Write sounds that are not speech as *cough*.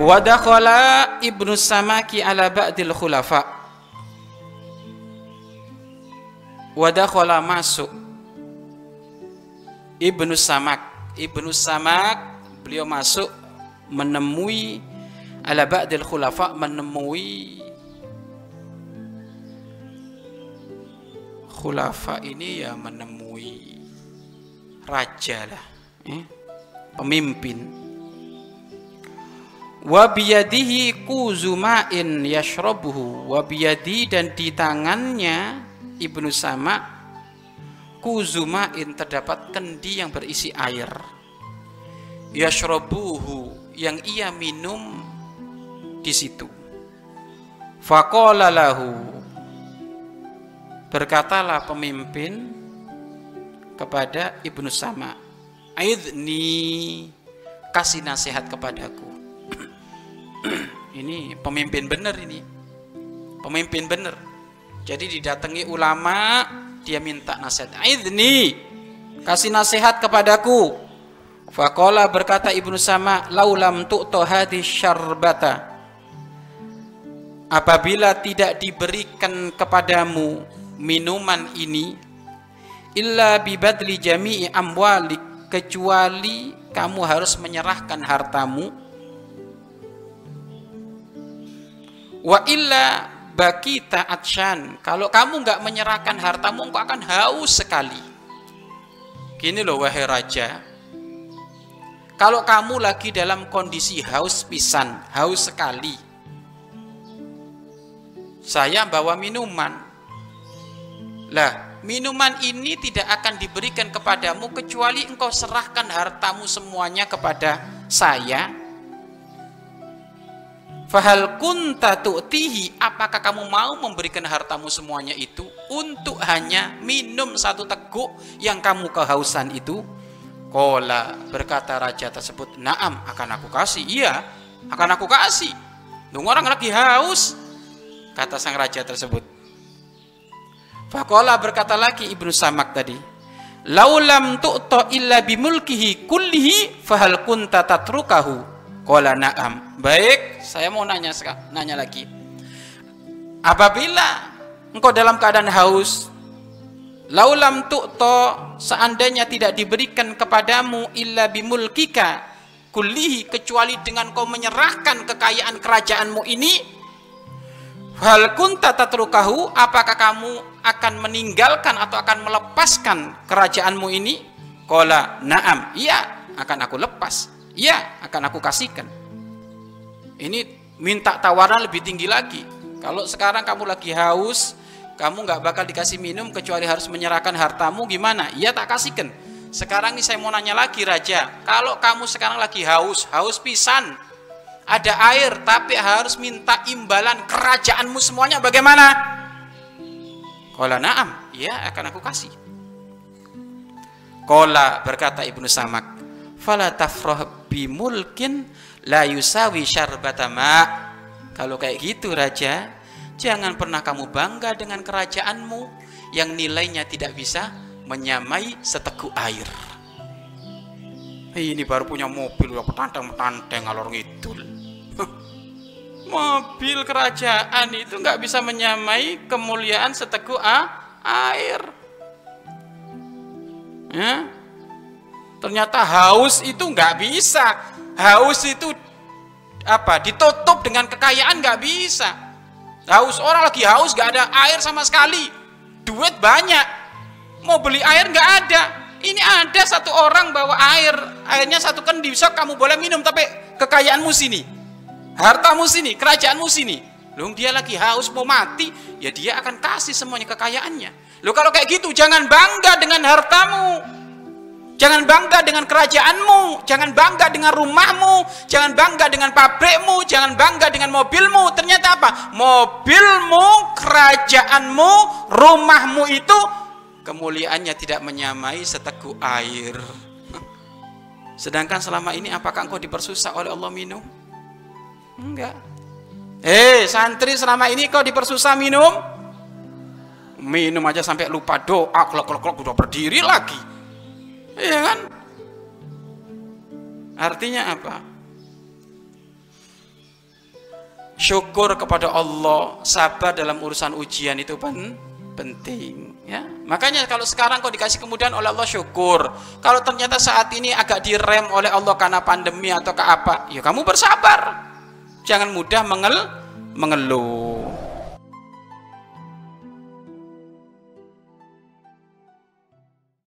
Wadakhala Ibnu Samaki ala ba'dil khulafa. Wadakhala masuk Ibnu Samak. Ibnu Samak beliau masuk menemui ala ba'dil khulafa menemui khulafa ini ya menemui raja lah. Eh? pemimpin. Wa biyadihi kuzumain yashrabuhu. Wa biyadi dan di tangannya Ibnu Sama kuzumain terdapat kendi yang berisi air. Yashrabuhu yang ia minum di situ. Faqala lahu berkatalah pemimpin kepada Ibnu Sama aidni kasih nasihat kepadaku. *clears throat* Ini pemimpin benar ini. Pemimpin benar. Jadi didatangi ulama dia minta nasihat. Idni kasih nasihat kepadaku. Fakola berkata Ibnu Sama laulam tu'to hadis syarbata. Apabila tidak diberikan kepadamu minuman ini illa bibadli jami'i amwalik kecuali kamu harus menyerahkan hartamu Wa illa baki ta'atsyan. Kalau kamu nggak menyerahkan hartamu, engkau akan haus sekali. Gini loh wahai raja. Kalau kamu lagi dalam kondisi haus pisan, haus sekali. Saya bawa minuman. Lah, minuman ini tidak akan diberikan kepadamu kecuali engkau serahkan hartamu semuanya kepada saya Fahal kunta tu'tihi apakah kamu mau memberikan hartamu semuanya itu untuk hanya minum satu teguk yang kamu kehausan itu? Kola berkata raja tersebut, "Naam, akan aku kasih." Iya, akan aku kasih. Nunggu orang lagi haus, kata sang raja tersebut. Fakola berkata lagi Ibnu Samak tadi, "Laulam tu'to illa bimulkihi kullihi fahal kunta tatrukahu?" Kola na'am. Baik, saya mau nanya nanya lagi. Apabila engkau dalam keadaan haus, laulam tu'to seandainya tidak diberikan kepadamu illa bimulkika kullihi kecuali dengan kau menyerahkan kekayaan kerajaanmu ini hal kunta tatrukahu apakah kamu akan meninggalkan atau akan melepaskan kerajaanmu ini kola naam iya akan aku lepas Ya, akan aku kasihkan. Ini minta tawaran lebih tinggi lagi. Kalau sekarang kamu lagi haus, kamu nggak bakal dikasih minum kecuali harus menyerahkan hartamu gimana? Iya tak kasihkan. Sekarang ini saya mau nanya lagi Raja, kalau kamu sekarang lagi haus, haus pisan, ada air tapi harus minta imbalan kerajaanmu semuanya. Bagaimana? Kola naam, iya akan aku kasih. Kola berkata Ibnu Samak, fala tafrah bimulkin la yusawi syarbatama kalau kayak gitu raja jangan pernah kamu bangga dengan kerajaanmu yang nilainya tidak bisa menyamai seteguk air. Ini baru punya mobil udah petantang-petantang ngalor ngidul mobil kerajaan itu nggak bisa menyamai kemuliaan seteguk air ya Ternyata haus itu nggak bisa. Haus itu apa? Ditutup dengan kekayaan nggak bisa. Haus orang lagi haus nggak ada air sama sekali. Duit banyak. Mau beli air nggak ada. Ini ada satu orang bawa air, airnya satu kendi, bisa kamu boleh minum, tapi kekayaanmu sini, hartamu sini, kerajaanmu sini. Loh dia lagi haus mau mati, ya dia akan kasih semuanya kekayaannya. Loh kalau kayak gitu jangan bangga dengan hartamu. Jangan bangga dengan kerajaanmu, jangan bangga dengan rumahmu, jangan bangga dengan pabrikmu, jangan bangga dengan mobilmu. Ternyata apa? Mobilmu, kerajaanmu, rumahmu itu kemuliaannya tidak menyamai seteguk air. Sedangkan selama ini apakah engkau dipersusah oleh Allah minum? Enggak. Eh, santri selama ini kau dipersusah minum? Minum aja sampai lupa doa, klok-klok udah berdiri lagi. Iya kan? Artinya apa? Syukur kepada Allah, sabar dalam urusan ujian itu pen penting ya. Makanya kalau sekarang kau dikasih kemudahan oleh Allah syukur. Kalau ternyata saat ini agak direm oleh Allah karena pandemi atau ke apa, ya kamu bersabar. Jangan mudah mengel mengeluh